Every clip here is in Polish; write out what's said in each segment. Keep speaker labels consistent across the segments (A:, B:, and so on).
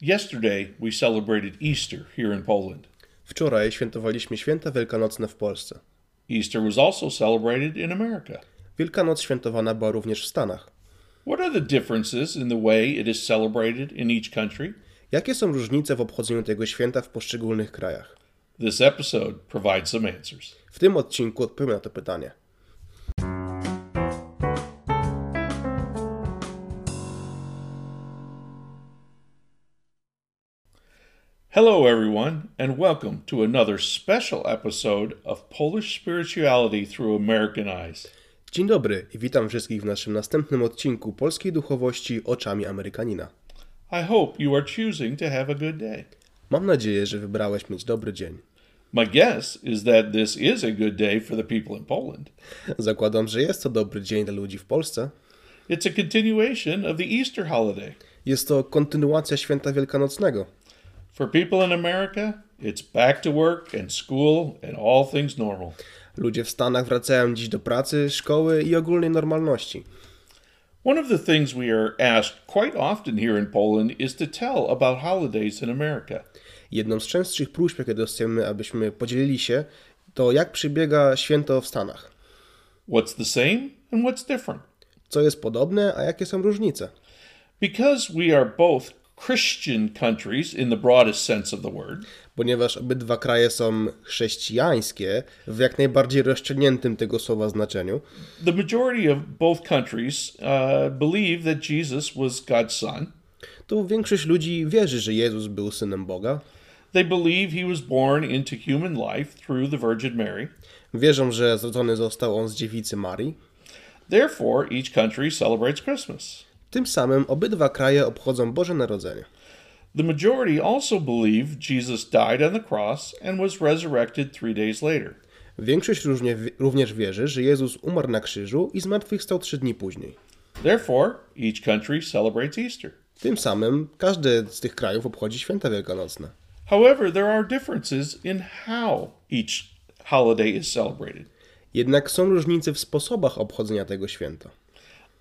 A: Yesterday we celebrated Easter here in Poland.
B: Wczoraj świętowaliśmy święta wielkanocne w Polsce.
A: Easter was also celebrated in America.
B: Wielkanoc świętowana była również w Stanach.
A: What are the differences in the way it is celebrated in each country?
B: Jakie są różnice w obchodzeniu tego święta w poszczególnych krajach?
A: This episode provides some answers.
B: W tym odcinku odpowiem na to pytanie.
A: Hello, everyone, and welcome to another special episode of Polish Spirituality Through American Eyes.
B: Dzień dobry i witam wszystkich w naszym następnym odcinku polskiej duchowości oczami Amerykanina.
A: I hope you are choosing to have a good day.
B: Mam nadzieję, że wybrałeś mieć dobry dzień.
A: My guess is that this is a good day for the people in Poland.
B: Zakładam, że jest to dobry dzień dla ludzi w Polsce.
A: It's a continuation of the Easter holiday.
B: Jest to kontynuacja święta wielkanocnego.
A: For people in America, it's back to work and school and all things normal.
B: Ludzie w Stanach wracają dziś do pracy, szkoły i ogólnej normalności.
A: One of the things we are asked quite often here in Poland is to tell about holidays in America.
B: Jedną z częstszych próśb, jakie dostajemy, abyśmy podzielili się, to jak przebiega święto w Stanach.
A: What's the same and what's different?
B: Co jest podobne, a jakie są różnice?
A: Because we are both Christian countries in the broadest sense of the word,
B: Ponieważ obydwa kraje są chrześcijańskie w jak najbardziej rozciągniętym tego słowa znaczeniu,
A: the majority of both countries uh, believe that Jesus was God's son.
B: to większość ludzi wierzy, że Jezus był synem Boga.
A: They believe he was born into human life through the Virgin Mary.
B: Wierzą, że zrodzony został on z dziewicy Marii.
A: Therefore, each country celebrates Christmas.
B: Tym samym obydwa kraje obchodzą Boże Narodzenie.
A: The majority also believe Jesus died on the cross and was resurrected three days later.
B: Większość różnie, również wierzy, że Jezus umarł na krzyżu i zmartwychwstał trzy dni później.
A: Therefore, each country celebrates Easter.
B: Tym samym każdy z tych krajów obchodzi święta wielkanocne.
A: However, there are differences in how each holiday is celebrated.
B: Jednak są różnice w sposobach obchodzenia tego święta.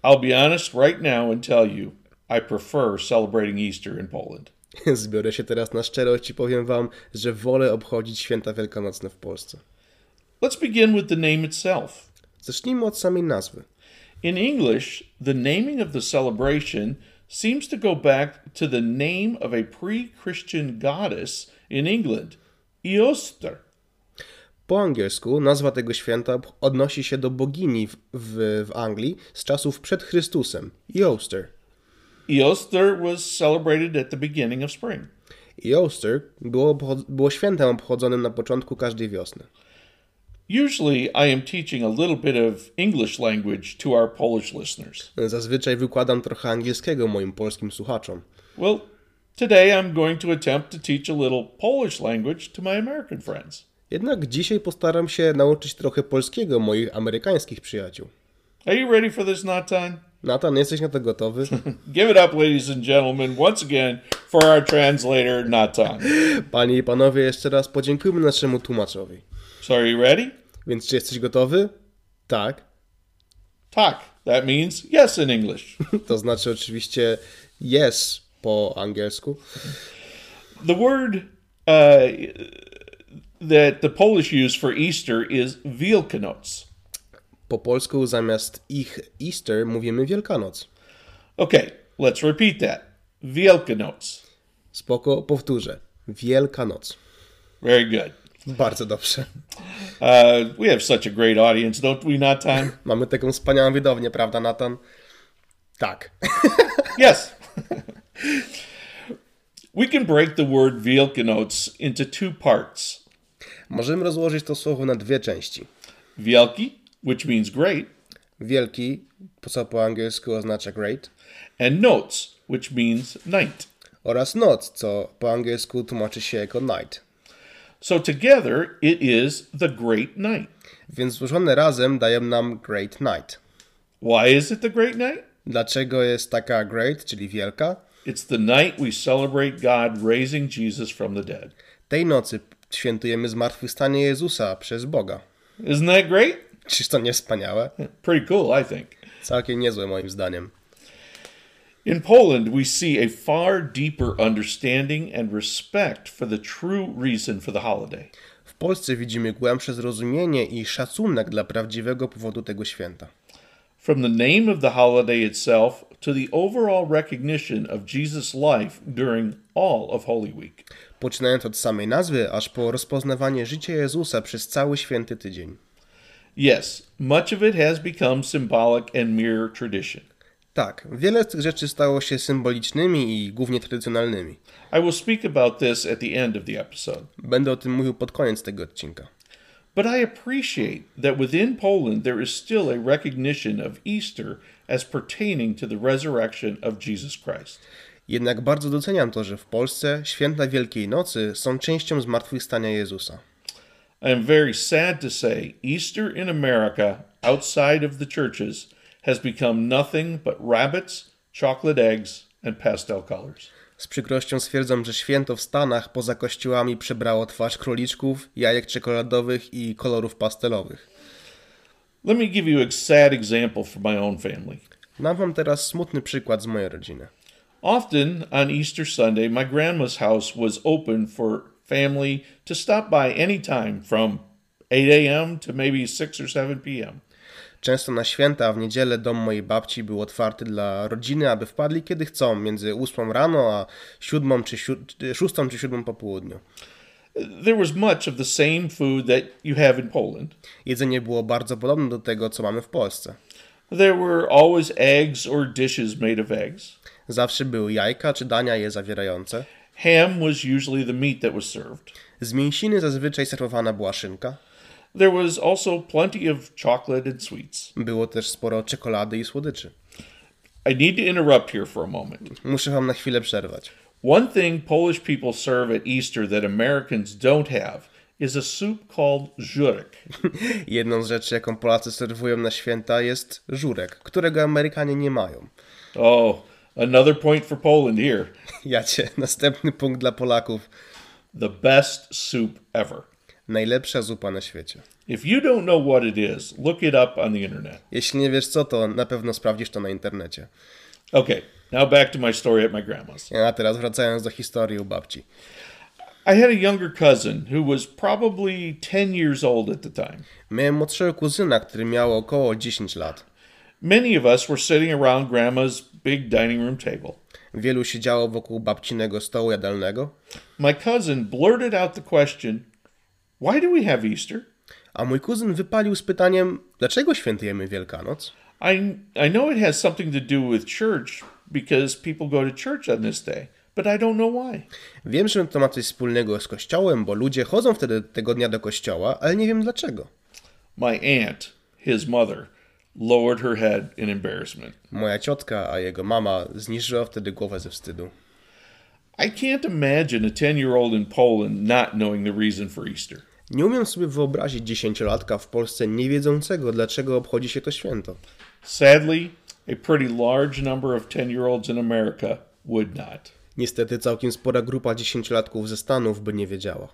A: I'll be honest right now and tell you, I prefer celebrating Easter in Poland.
B: Zbiorę się teraz na szczerość i powiem wam, że wolę obchodzić święta wielkanocne w Polsce.
A: Let's begin with the name itself.
B: Zacznijmy od samej nazwy.
A: In English, the naming of the celebration seems to go back to the name of a pre Christian goddess in England, Eoster.
B: Po angielsku nazwa tego święta odnosi się do bogini w, w, w Anglii z czasów przed Chrystusem, Easter.
A: Eoster was celebrated at the beginning of spring.
B: Easter było, było świętem obchodzonym na początku każdej wiosny.
A: Usually, I am teaching a little bit of English language to our Polish listeners.
B: Zazwyczaj wykładam trochę angielskiego moim polskim słuchaczom.
A: Well, today I'm going to attempt to teach a little Polish language to my American friends.
B: Jednak dzisiaj postaram się nauczyć trochę polskiego moich amerykańskich przyjaciół.
A: Are you ready for this, Natan?
B: Natan, jesteś na to gotowy?
A: Give it up, ladies and gentlemen, once again for our translator, Natan.
B: Panie i panowie, jeszcze raz podziękujmy naszemu tłumaczowi.
A: So, are you ready?
B: Więc czy jesteś gotowy? Tak.
A: Tak. That means yes in English.
B: To znaczy oczywiście yes po angielsku.
A: The word uh, that the Polish use for Easter is Wielkanoc.
B: Po polsku zamiast ich Easter mówimy Wielkanoc.
A: Okay, let's repeat that. Wielkanoc.
B: Spoko, powtórzę. Wielkanoc.
A: Very good.
B: Bardzo dobrze.
A: Uh, we have such a great audience, don't we, Natan?
B: Mamy taką wspaniałą widownię, prawda, Natan? Tak.
A: yes. we can break the word Wielkanoc into two parts.
B: Możemy rozłożyć to słowo na dwie części.
A: Wielki, which means great,
B: Wielki, co po angielsku oznacza great,
A: and notes, which means night.
B: oraz noc, co po angielsku tłumaczy się jako night.
A: So together it is the great night.
B: Więc złożone razem dają nam great night.
A: Why is it the great night?
B: Dlaczego jest taka great, czyli wielka?
A: It's the night we celebrate God raising Jesus from the dead.
B: Tej nocy świętujemy zmartwychwstanie Jezusa przez Boga.
A: Isn't that great?
B: Czyż to nie wspaniałe?
A: Pretty cool, I think.
B: Całkiem niezłe moim zdaniem.
A: In Poland, we see a far deeper understanding and respect for the true reason for the holiday.
B: W Polsce widzimy głębsze zrozumienie i szacunek dla prawdziwego powodu tego święta.
A: From the name of the holiday itself to the overall recognition of Jesus' life during all of Holy Week.
B: Poczynając od samej nazwy, aż po rozpoznawanie życia Jezusa przez cały święty tydzień.
A: Yes, much of it has become symbolic and mere tradition.
B: Tak, wiele z tych rzeczy stało się symbolicznymi i głównie tradycjonalnymi.
A: I will speak about this at the end of the episode.
B: Będę o tym mówił pod koniec tego odcinka.
A: But I appreciate that within Poland there is still a recognition of Easter as pertaining to the resurrection of Jesus Christ.
B: Jednak bardzo doceniam to, że w Polsce święta Wielkiej Nocy są częścią zmartwychwstania Jezusa.
A: I am very sad to say Easter in America, outside of the churches, has become nothing but rabbits, chocolate eggs, and pastel colors.
B: Z przykrością stwierdzam, że święto w Stanach poza kościołami przybrało twarz króliczków, jajek czekoladowych i kolorów pastelowych.
A: Let me give you a sad example from my own family.
B: Dam wam teraz smutny przykład z mojej rodziny.
A: Often on Easter Sunday, my grandma's house was open for family to stop by anytime from 8 a.m. to maybe 6 or 7 p.m.
B: Często na święta, w niedzielę dom mojej babci był otwarty dla rodziny, aby wpadli kiedy chcą, między 8 rano a 7 czy 6 czy 7 po południu.
A: There was much of the same food that you have in Poland.
B: Jedzenie było bardzo podobne do tego, co mamy w Polsce.
A: There were always eggs or dishes made of eggs.
B: Zawsze były jajka czy dania je zawierające.
A: Ham was usually the meat that was served.
B: Z mięsiny zazwyczaj serwowana była szynka.
A: There was also plenty of chocolate and sweets.
B: Było też sporo czekolady i słodyczy.
A: I need to interrupt here for a moment.
B: Muszę wam na chwilę przerwać.
A: One thing Polish people serve at Easter that Americans don't have is a soup called żurek.
B: Jedną z rzeczy, jaką Polacy serwują na święta jest żurek, którego Amerykanie nie mają.
A: Oh, another point for Poland here.
B: Jacie, następny punkt dla Polaków.
A: The best soup ever.
B: Najlepsza zupa na świecie.
A: If you don't know what it is, look it up on the internet.
B: Jeśli nie wiesz co, to na pewno sprawdzisz to na internecie.
A: Okay, now back to my story at my grandma's.
B: A teraz wracając do historii u babci.
A: I had a younger cousin who was probably 10 years old at the time.
B: Miałem młodszego kuzyna, który miał około 10 lat.
A: Many of us were sitting around grandma's big dining room table.
B: Wielu siedziało wokół babcinego stołu jadalnego,
A: My cousin blurted out the question, Why do we have Easter?
B: a mój kuzyn wypalił z pytaniem, dlaczego świętujemy Wielkanoc?
A: I, I know it has something to do with church because people go to church on this day, but I don't know why.
B: Wiem, że to ma coś wspólnego z kościołem, bo ludzie chodzą wtedy tego dnia do kościoła, ale nie wiem dlaczego.
A: My aunt, his mother, lowered her head in embarrassment.
B: Moja ciotka, a jego mama zniżyła wtedy głowę ze wstydu.
A: I can't imagine a 10 year old in Poland not knowing the reason for Easter.
B: Nie umiem sobie wyobrazić dziesięciolatka w Polsce nie wiedzącego, dlaczego obchodzi się to święto.
A: Sadly, a pretty large number of 10 year olds in America would not.
B: Niestety całkiem spora grupa dziesięciolatków ze Stanów by nie wiedziała.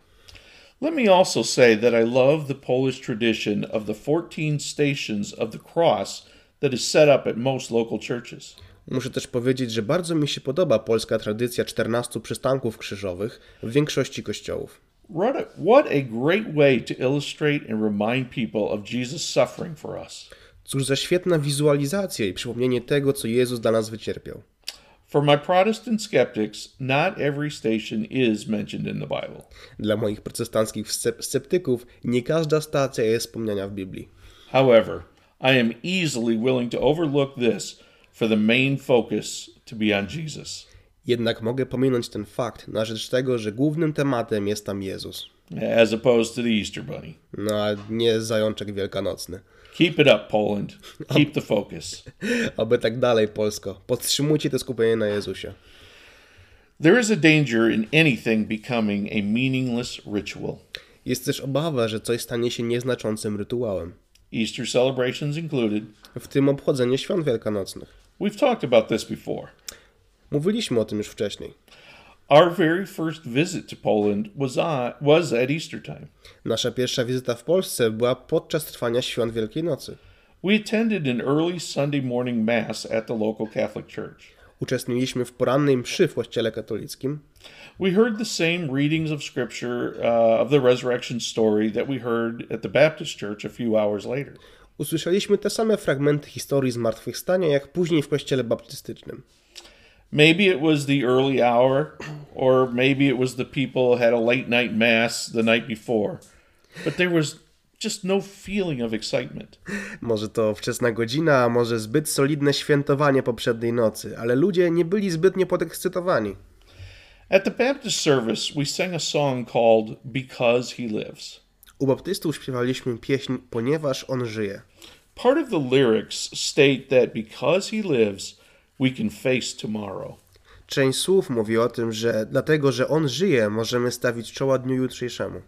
A: Let me also say that I love the Polish tradition of the 14 stations of the cross that is set up at most local churches.
B: Muszę też powiedzieć, że bardzo mi się podoba polska tradycja 14 przystanków krzyżowych w większości kościołów.
A: What a, what a great way to illustrate and remind people of Jesus' suffering for us.
B: Cóż za świetna wizualizacja i przypomnienie tego, co Jezus dla nas wycierpiał. Dla moich protestanckich scep- sceptyków nie każda stacja jest wspomniana w Biblii.
A: However, I am easily willing to overlook this for the main focus to be on Jesus.
B: Jednak mogę pominąć ten fakt na rzecz tego, że głównym tematem jest tam Jezus,
A: as opposed to the Easter Bunny.
B: no nie zajączek wielkanocny.
A: Keep it up, Poland. Keep the focus.
B: Oby tak dalej, Polsko. Podtrzymujcie to skupienie na Jezusie.
A: There is a danger in anything becoming a meaningless ritual.
B: Jest też obawa, że coś stanie się nieznaczącym rytuałem,
A: Easter celebrations included.
B: w tym obchodzenie świąt wielkanocnych.
A: We've talked about this before.
B: Mówiliśmy o tym już wcześniej.
A: Our very first visit to Poland was, on, was at Easter time.
B: Nasza pierwsza wizyta w Polsce była podczas trwania świąt Wielkiej Nocy.
A: We attended an early Sunday morning Mass at the local Catholic Church.
B: uczestniczyliśmy w porannej mszy w kościele katolickim,
A: we heard the same readings of Scripture uh, of the resurrection story that we heard at the Baptist church a few hours later.
B: usłyszeliśmy te same fragmenty historii zmartwychwstania, jak później w kościele baptystycznym.
A: Maybe it was the early hour, or maybe it was the people had a late night mass the night before, but there was just no feeling of excitement.
B: Może to wczesna godzina, a może zbyt solidne świętowanie poprzedniej nocy, ale ludzie nie byli zbytnio podekscytowani.
A: At the Baptist service, we sang a song called Because He Lives.
B: U baptystów śpiewaliśmy pieśń Ponieważ On żyje.
A: Part of the lyrics state that because He lives, we can face tomorrow.
B: Część słów mówi o tym, że dlatego, że On żyje, możemy stawić czoła dniu jutrzejszemu.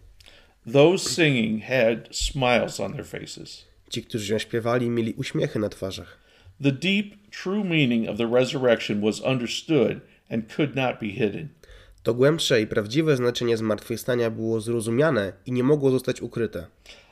A: Those singing had smiles on their faces.
B: Ci, którzy ją śpiewali, mieli uśmiechy na twarzach.
A: The deep, true meaning of the resurrection was understood and could not be hidden.
B: To głębsze i prawdziwe znaczenie zmartwychwstania było zrozumiane i nie mogło zostać ukryte.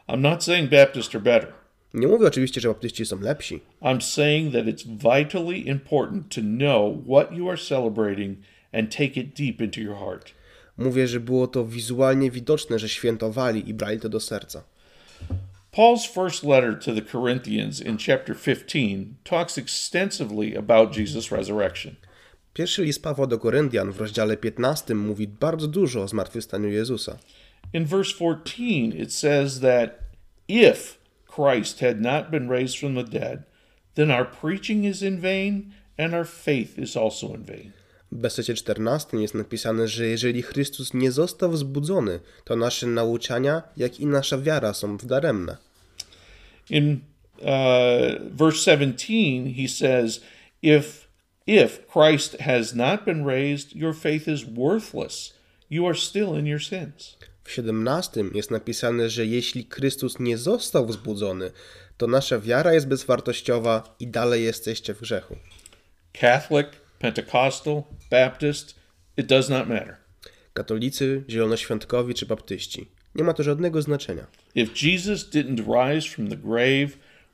A: I'm not saying Baptists are better.
B: Nie mówię oczywiście, że baptyści są lepsi.
A: I'm saying that it's vitally important to know what you are celebrating and take it deep into your heart.
B: Mówię, że było to wizualnie widoczne, że świętowali i brali to do serca.
A: Paul's first letter to the Corinthians in chapter 15 talks extensively about Jesus' resurrection.
B: Pierwszy list Pawła do Koryntian w rozdziale 15 mówi bardzo dużo o zmartwychwstaniu Jezusa.
A: In verse 14, it says that if Christ had not been raised from the dead, then our preaching is in vain and our faith is also in vain.
B: W wersecie 14 jest napisane, że jeżeli Chrystus nie został wzbudzony, to nasze nauczania, jak i nasza wiara są daremne.
A: In uh, verse 17, he says, if, if Christ has not been raised, your faith is worthless. You are still in your sins.
B: W 17 jest napisane, że jeśli Chrystus nie został wzbudzony, to nasza wiara jest bezwartościowa i dalej jesteście w grzechu.
A: Catholic, Pentecostal, Baptist, it does not matter.
B: Katolicy, zielonoświątkowi czy baptyści. Nie ma to żadnego znaczenia.
A: If Jesus didn't rise from the grave,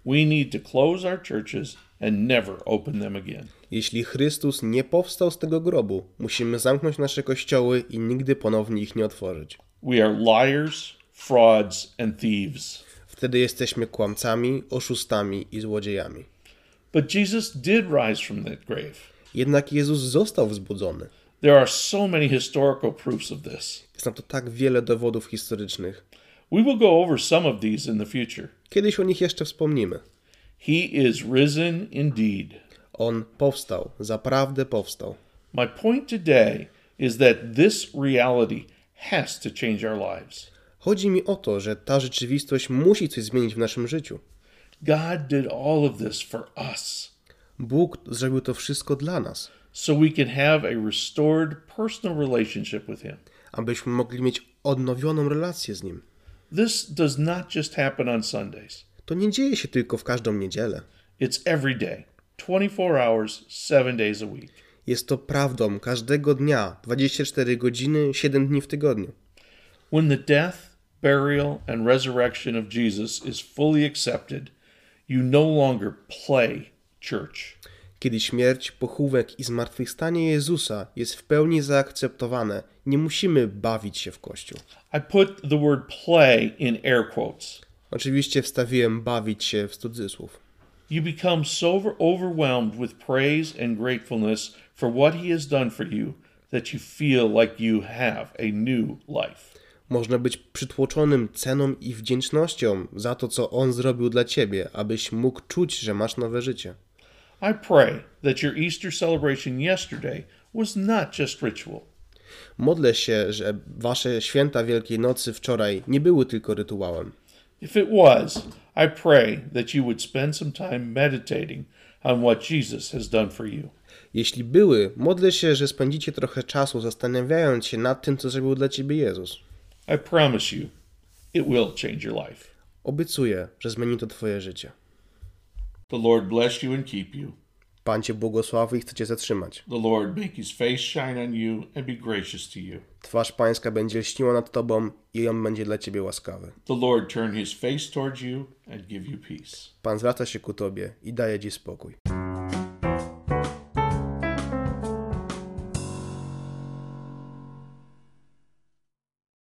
A: we need to close our churches and never open them again.
B: Jeśli Chrystus nie powstał z tego grobu, musimy zamknąć nasze kościoły i nigdy ponownie ich nie otworzyć.
A: We are liars, frauds, and thieves.
B: Wtedy jesteśmy kłamcami, oszustami i złodziejami.
A: But Jesus did rise from that grave.
B: Jednak Jezus został wzbudzony.
A: There are so many historical proofs of this.
B: Jest na to tak wiele dowodów historycznych.
A: We will go over some of these in the future.
B: Kiedyś o nich jeszcze wspomnimy.
A: He is risen indeed.
B: On powstał, zaprawdę powstał.
A: My point today is that this reality has to change our lives.
B: Chodzi mi o to, że ta rzeczywistość musi coś zmienić w naszym życiu.
A: God did all of this for us
B: Bóg zrobił to wszystko dla nas,
A: so we can have a restored personal relationship with Him.
B: abyśmy mogli mieć odnowioną relację z Nim.
A: This does not just happen on Sundays,
B: To nie dzieje się tylko w każdą niedzielę.
A: it's every day, 24 hours, seven days a week.
B: Jest to prawdą każdego dnia, 24 godziny, 7 dni w tygodniu.
A: When the death, burial, and resurrection of Jesus is fully accepted, you no longer play church.
B: Kiedy śmierć, pochówek i zmartwychwstanie Jezusa jest w pełni zaakceptowane, nie musimy bawić się w Kościół.
A: I put the word play in air quotes.
B: Oczywiście wstawiłem bawić się w cudzysłów.
A: You become so over- overwhelmed with praise and gratefulness for what He has done for you that you feel like you have a new life.
B: Można być przytłoczonym ceną i wdzięcznością za to, co On zrobił dla ciebie, abyś mógł czuć, że masz nowe życie.
A: I pray that your Easter celebration yesterday was not just ritual.
B: Modlę się, że wasze święta Wielkiej Nocy wczoraj nie były tylko rytuałem.
A: If it was, I pray that you would spend some time meditating on what Jesus has done for you.
B: Jeśli były, modlę się, że spędzicie trochę czasu zastanawiając się nad tym, co zrobił dla ciebie Jezus.
A: I promise you, it will change your life.
B: Obiecuję, że zmieni to twoje życie.
A: The Lord bless you and keep you.
B: Pan cię błogosławi i chce cię zatrzymać.
A: The Lord make his face shine on you and be gracious to you.
B: Twarz pańska będzie lśniła nad tobą i on będzie dla ciebie łaskawy.
A: The Lord turn his face towards you and give you peace.
B: Pan zwraca się ku tobie i daje ci spokój.